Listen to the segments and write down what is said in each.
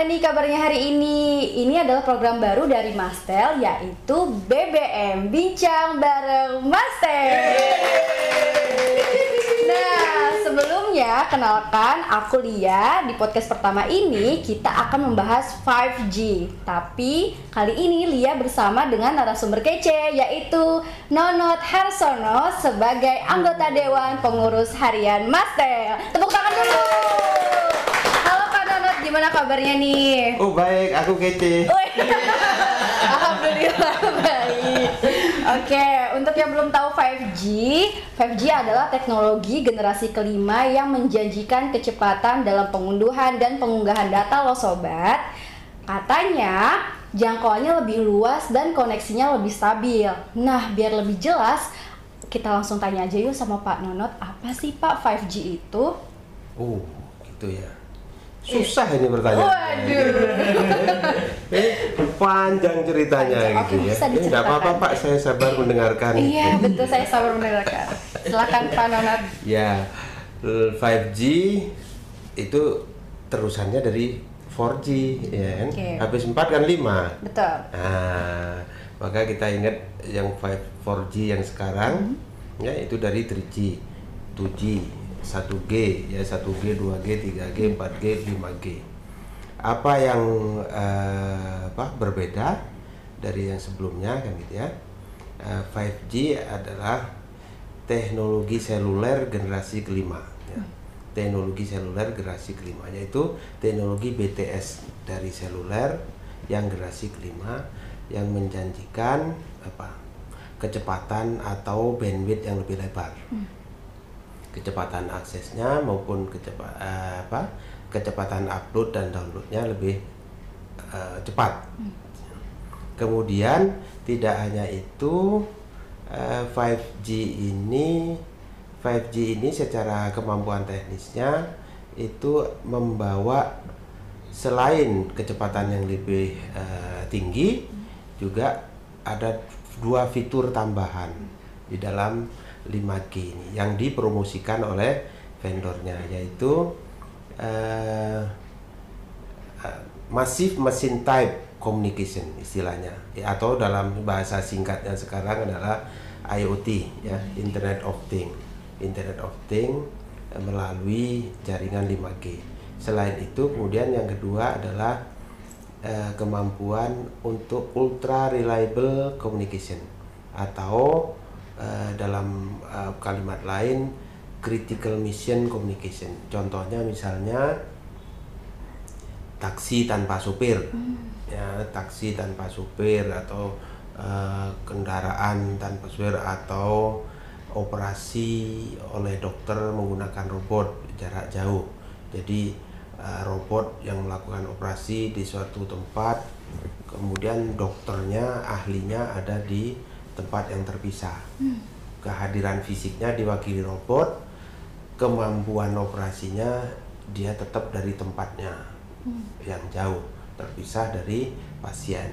gimana nih kabarnya hari ini? Ini adalah program baru dari Mastel yaitu BBM Bincang bareng Mastel. Nah, sebelumnya kenalkan aku Lia. Di podcast pertama ini kita akan membahas 5G. Tapi kali ini Lia bersama dengan narasumber kece yaitu Nonot Harsono sebagai anggota Dewan Pengurus Harian Mastel. Tepuk tangan dulu. Gimana kabarnya nih? Oh baik, aku kece. Alhamdulillah baik. Oke, untuk yang belum tahu 5G, 5G adalah teknologi generasi kelima yang menjanjikan kecepatan dalam pengunduhan dan pengunggahan data lo sobat. Katanya jangkauannya lebih luas dan koneksinya lebih stabil. Nah, biar lebih jelas, kita langsung tanya aja yuk sama Pak Nonot, apa sih Pak 5G itu? Oh, gitu ya. Susah ini pertanyaan. Waduh. Eh, panjang ceritanya Panjang, gitu ya. bisa Eh, apa-apa. Pak, saya sabar mendengarkan. Iya, betul saya sabar mendengarkan. Silakan Pak Nonot. Ya, l- 5G itu terusannya dari 4G ya kan. Oke. Habis 4 kan 5. Betul. Nah, maka kita ingat yang 5 4G yang sekarang Hmm. ya itu dari 3G, 2G, 1G ya 1G, 2G, 3G, 4G, 5G. Apa yang eh, apa berbeda dari yang sebelumnya kan gitu ya. Eh, 5G adalah teknologi seluler generasi kelima ya. Teknologi seluler generasi kelima yaitu teknologi BTS dari seluler yang generasi kelima yang menjanjikan apa kecepatan atau bandwidth yang lebih lebar kecepatan aksesnya maupun kecepa, eh, apa kecepatan upload dan downloadnya lebih eh, cepat. Kemudian tidak hanya itu eh, 5G ini 5G ini secara kemampuan teknisnya itu membawa selain kecepatan yang lebih eh, tinggi juga ada dua fitur tambahan di dalam 5G ini yang dipromosikan oleh vendornya yaitu eh, eh, Massive Machine Type Communication istilahnya Ya, atau dalam bahasa singkatnya sekarang adalah IoT ya Internet of Things Internet of Things eh, melalui jaringan 5G selain itu kemudian yang kedua adalah eh, kemampuan untuk ultra reliable communication atau eh, dalam eh, kalimat lain critical mission communication. Contohnya misalnya taksi tanpa supir. Ya taksi tanpa supir atau eh, kendaraan tanpa supir atau operasi oleh dokter menggunakan robot jarak jauh. Jadi eh, robot yang melakukan operasi di suatu tempat kemudian dokternya ahlinya ada di tempat yang terpisah. Kehadiran fisiknya diwakili robot kemampuan operasinya dia tetap dari tempatnya yang jauh terpisah dari pasien.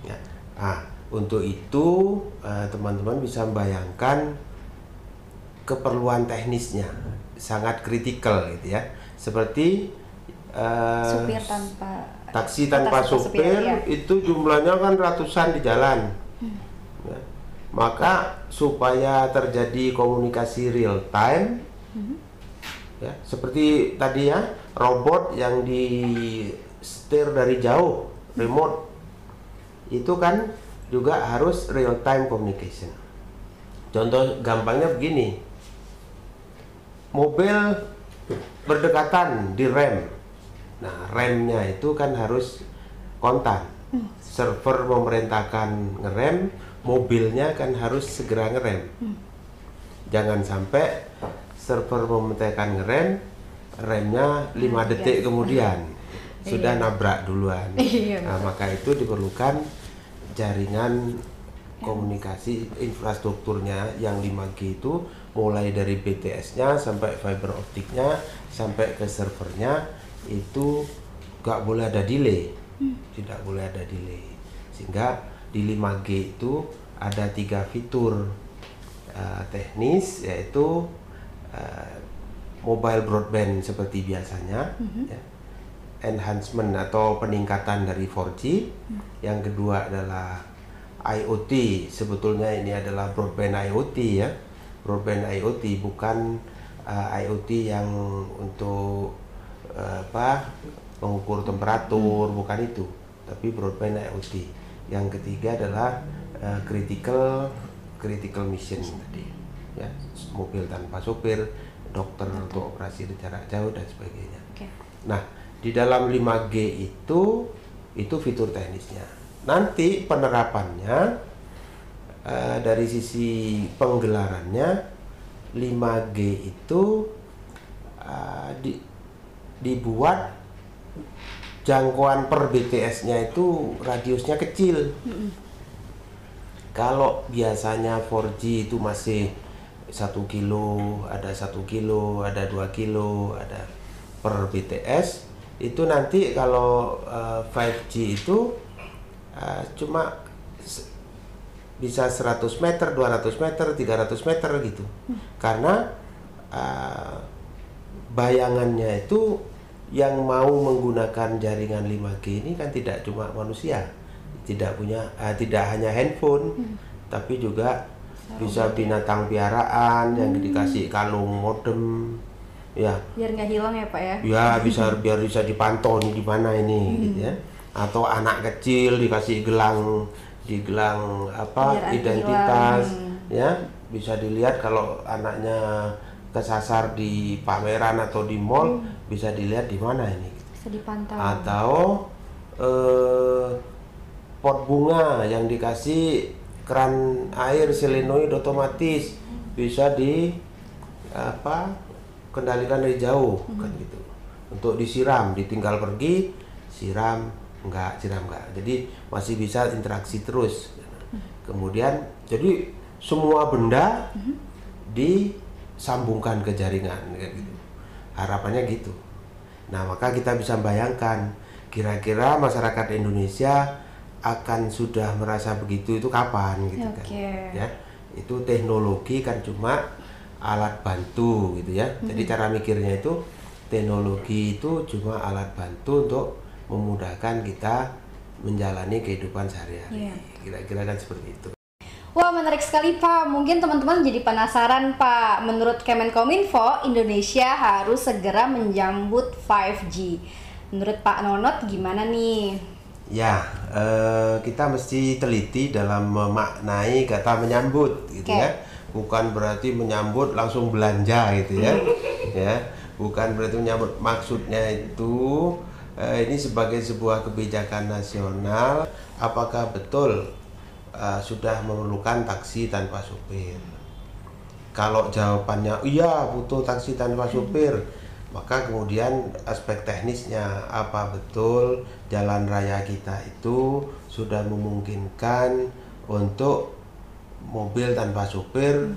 Ya. Nah untuk itu eh, teman-teman bisa membayangkan keperluan teknisnya. Sangat kritikal gitu ya. Seperti eh, Supir tanpa taksi tanpa atas supir ya. itu jumlahnya kan ratusan di jalan. Maka supaya terjadi komunikasi real time ya seperti tadi ya robot yang di setir dari jauh remote itu kan juga harus real time communication. Contoh gampangnya begini. Mobil berdekatan di rem. Nah remnya itu kan harus kontan. Server memerintahkan ngerem mobilnya kan harus segera ngerem. Jangan sampai server memerintahkan ngerem remnya 5 detik kemudian. Sudah nabrak duluan. Iya, nah, maka itu diperlukan jaringan komunikasi infrastrukturnya yang 5G itu mulai dari BTS-nya sampai fiber optiknya sampai ke servernya itu nggak boleh ada delay. Tidak boleh ada delay. Sehingga di 5G itu ada tiga fitur eh, teknis yaitu eh, mobile broadband seperti biasanya ya. enhancement atau peningkatan dari 4G. Yang kedua adalah IoT. Sebetulnya ini adalah broadband IoT ya. Broadband IoT bukan uh, IoT yang untuk uh, apa mengukur temperatur, bukan itu. Tapi broadband IoT. Yang ketiga adalah uh, critical critical mission tadi. Ya, mobil tanpa sopir, dokter untuk operasi jarak jauh dan sebagainya. Oke. Nah, di dalam 5G itu itu fitur teknisnya. Nanti penerapannya eh, dari sisi penggelarannya 5G itu eh, di- dibuat jangkauan per BTS-nya itu radiusnya kecil. Kalau biasanya 4G itu masih satu kilo, ada satu kilo, ada dua kilo, ada per BTS itu nanti kalau eh, 5G itu eh, cuma bisa 100 meter, 200 meter, 300 meter gitu. Karena eh, bayangannya itu yang mau menggunakan jaringan 5G ini kan tidak cuma manusia, tidak punya eh, tidak hanya handphone, tapi juga bisa binatang piaraan yang dikasih kalung modem, ya. Biar nggak hilang ya Pak ya. ya bisa biar bisa dipantau nih di mana ini gitu ya. Atau anak kecil dikasih gelang di gelang apa Biar identitas hilang. ya. Bisa dilihat kalau anaknya kesasar di pameran atau di mall bisa dilihat di mana ini? Bisa dipantau. atau eh, pot bunga yang dikasih keran air solenoid otomatis. Bisa di apa kendalikan dari jauh kan gitu. Untuk disiram ditinggal pergi siram enggak siram enggak. Jadi masih bisa interaksi terus. Kemudian jadi semua benda disambungkan ke jaringan kayak gitu harapannya gitu. Nah maka kita bisa bayangkan kira-kira masyarakat Indonesia akan sudah merasa begitu itu kapan gitu kan Oke. ya. Itu teknologi kan cuma alat bantu gitu ya. Jadi cara mikirnya itu teknologi itu cuma alat bantu untuk memudahkan kita menjalani kehidupan sehari-hari Iya. kira-kira kan seperti itu Wah menarik sekali Pak. Mungkin teman-teman jadi penasaran Pak. Menurut Kemenkominfo, Indonesia harus segera menjambut 5G. Menurut Pak Nonot gimana nih? Ya, eh, kita mesti teliti dalam memaknai kata menyambut, gitu Oke. ya. Bukan berarti menyambut langsung belanja, gitu ya. ya, bukan berarti menyambut. Maksudnya itu eh, ini sebagai sebuah kebijakan nasional. Apakah betul eh, sudah memerlukan taksi tanpa supir? Kalau jawabannya iya butuh taksi tanpa supir, maka kemudian aspek teknisnya apa betul jalan raya kita itu sudah memungkinkan untuk mobil tanpa supir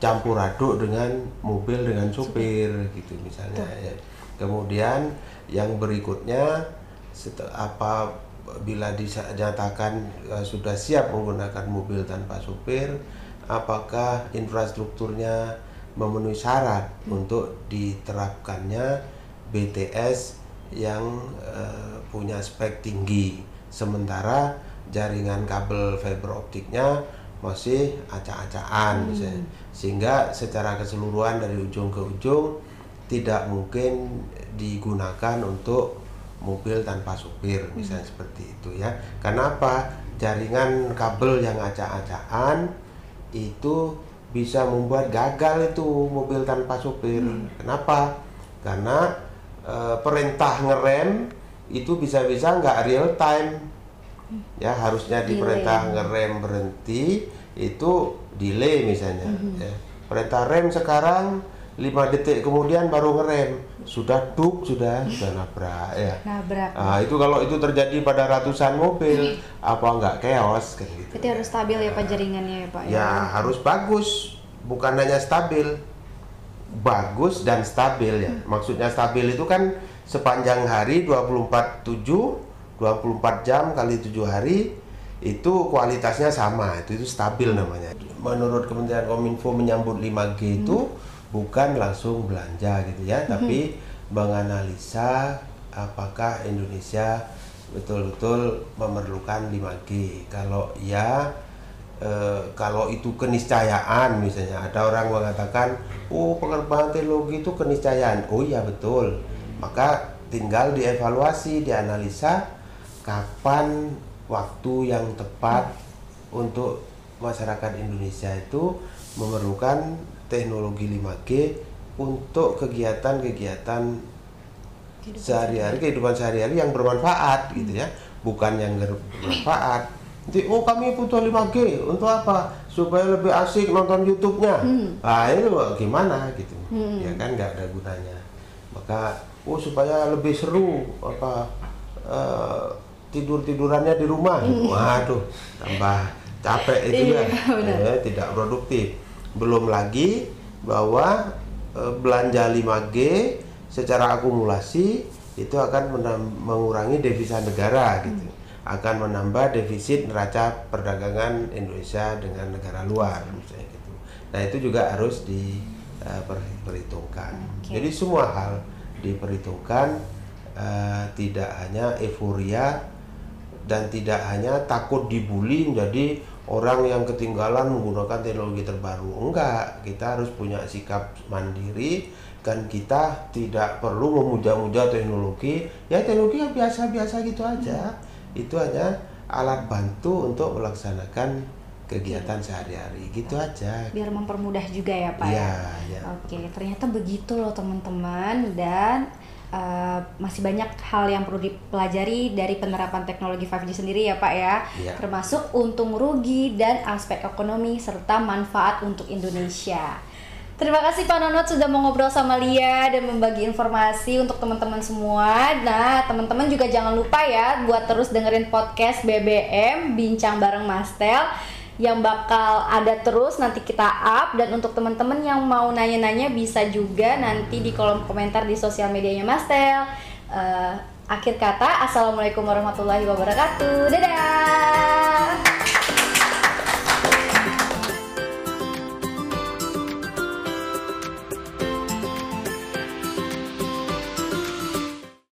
campur aduk dengan mobil dengan supir gitu misalnya ya. Kemudian yang berikutnya setelah apa bila dinyatakan eh, sudah siap menggunakan mobil tanpa supir apakah infrastrukturnya memenuhi syarat untuk diterapkannya? BTS yang eh, punya spek tinggi. Sementara jaringan kabel fiber optiknya masih acak-acakan misalnya. sehingga secara keseluruhan dari ujung ke ujung tidak mungkin digunakan untuk mobil tanpa supir misalnya seperti itu ya. Karena apa? Jaringan kabel yang acak-acakan itu bisa membuat gagal itu mobil tanpa supir. Kenapa? Karena eh, perintah ngerem itu bisa-bisa nggak real time. Ya harusnya di Delay. perintah ngerem berhenti itu delay misalnya ya. perintah rem sekarang 5 detik kemudian baru ngerem. Sudah duk sudah sudah nabrak ya. Nabrak. Nah, itu kalau itu terjadi pada ratusan mobil apa nggak chaos kan gitu. Berarti harus stabil ya Pak jaringannya ya Pak ya? Harus bagus. Bukan hanya stabil. Bagus dan stabil ya. Maksudnya stabil itu kan sepanjang hari 24 7 24 jam kali 7 hari itu kualitasnya sama. Itu itu stabil namanya. Menurut Kementerian Kominfo menyambut 5G itu bukan langsung belanja gitu ya tapi menganalisa apakah Indonesia betul-betul memerlukan 5G. Kalau ya eh, kalau itu keniscayaan misalnya ada orang mengatakan oh pengembangan teknologi itu keniscayaan. Oh iya betul. Maka tinggal dievaluasi, dianalisa kapan waktu yang tepat untuk masyarakat Indonesia itu memerlukan teknologi 5G untuk kegiatan-kegiatan sehari-hari kehidupan sehari-hari yang bermanfaat gitu ya. Bukan yang bermanfaat. Nanti oh kami butuh 5G untuk apa? Supaya lebih asik nonton YouTube-nya. Hmm. nah ini gimana gitu. Hmm. ya kan nggak ada gunanya. Maka oh supaya lebih seru apa tidur tidurannya di rumah waduh tambah capek itu Iya, ya. Eh, tidak produktif belum lagi bahwa eh, belanja 5G secara akumulasi itu akan mengurangi devisa negara gitu. Akan menambah defisit neraca perdagangan Indonesia dengan negara luar misalnya gitu. Nah itu juga harus diperhitungkan Oke. jadi semua hal diperhitungkan eh, tidak hanya euforia dan tidak hanya takut dibully menjadi orang yang ketinggalan menggunakan teknologi terbaru. Enggak, kita harus punya sikap mandiri dan kita tidak perlu memuja-muja teknologi. Ya teknologi yang biasa-biasa gitu aja. Itu hanya alat bantu untuk melaksanakan kegiatan sehari-hari. Gitu aja. biar mempermudah juga ya Pak ya. ya. Oke, ternyata begitu loh teman-teman dan uh, masih banyak hal yang perlu dipelajari dari penerapan teknologi 5G sendiri ya Pak ya. Iya. Termasuk untung rugi dan aspek ekonomi serta manfaat untuk Indonesia. Terima kasih Pak Nonot sudah mau ngobrol sama Lia dan membagi informasi untuk teman-teman semua. Nah, teman-teman juga jangan lupa ya buat terus dengerin podcast BBM Bincang bareng Mastel yang bakal ada terus nanti kita up dan untuk teman-teman yang mau nanya-nanya bisa juga nanti di kolom komentar di sosial medianya Mastel. Eh, akhir kata, assalamualaikum warahmatullahi wabarakatuh. Dadah.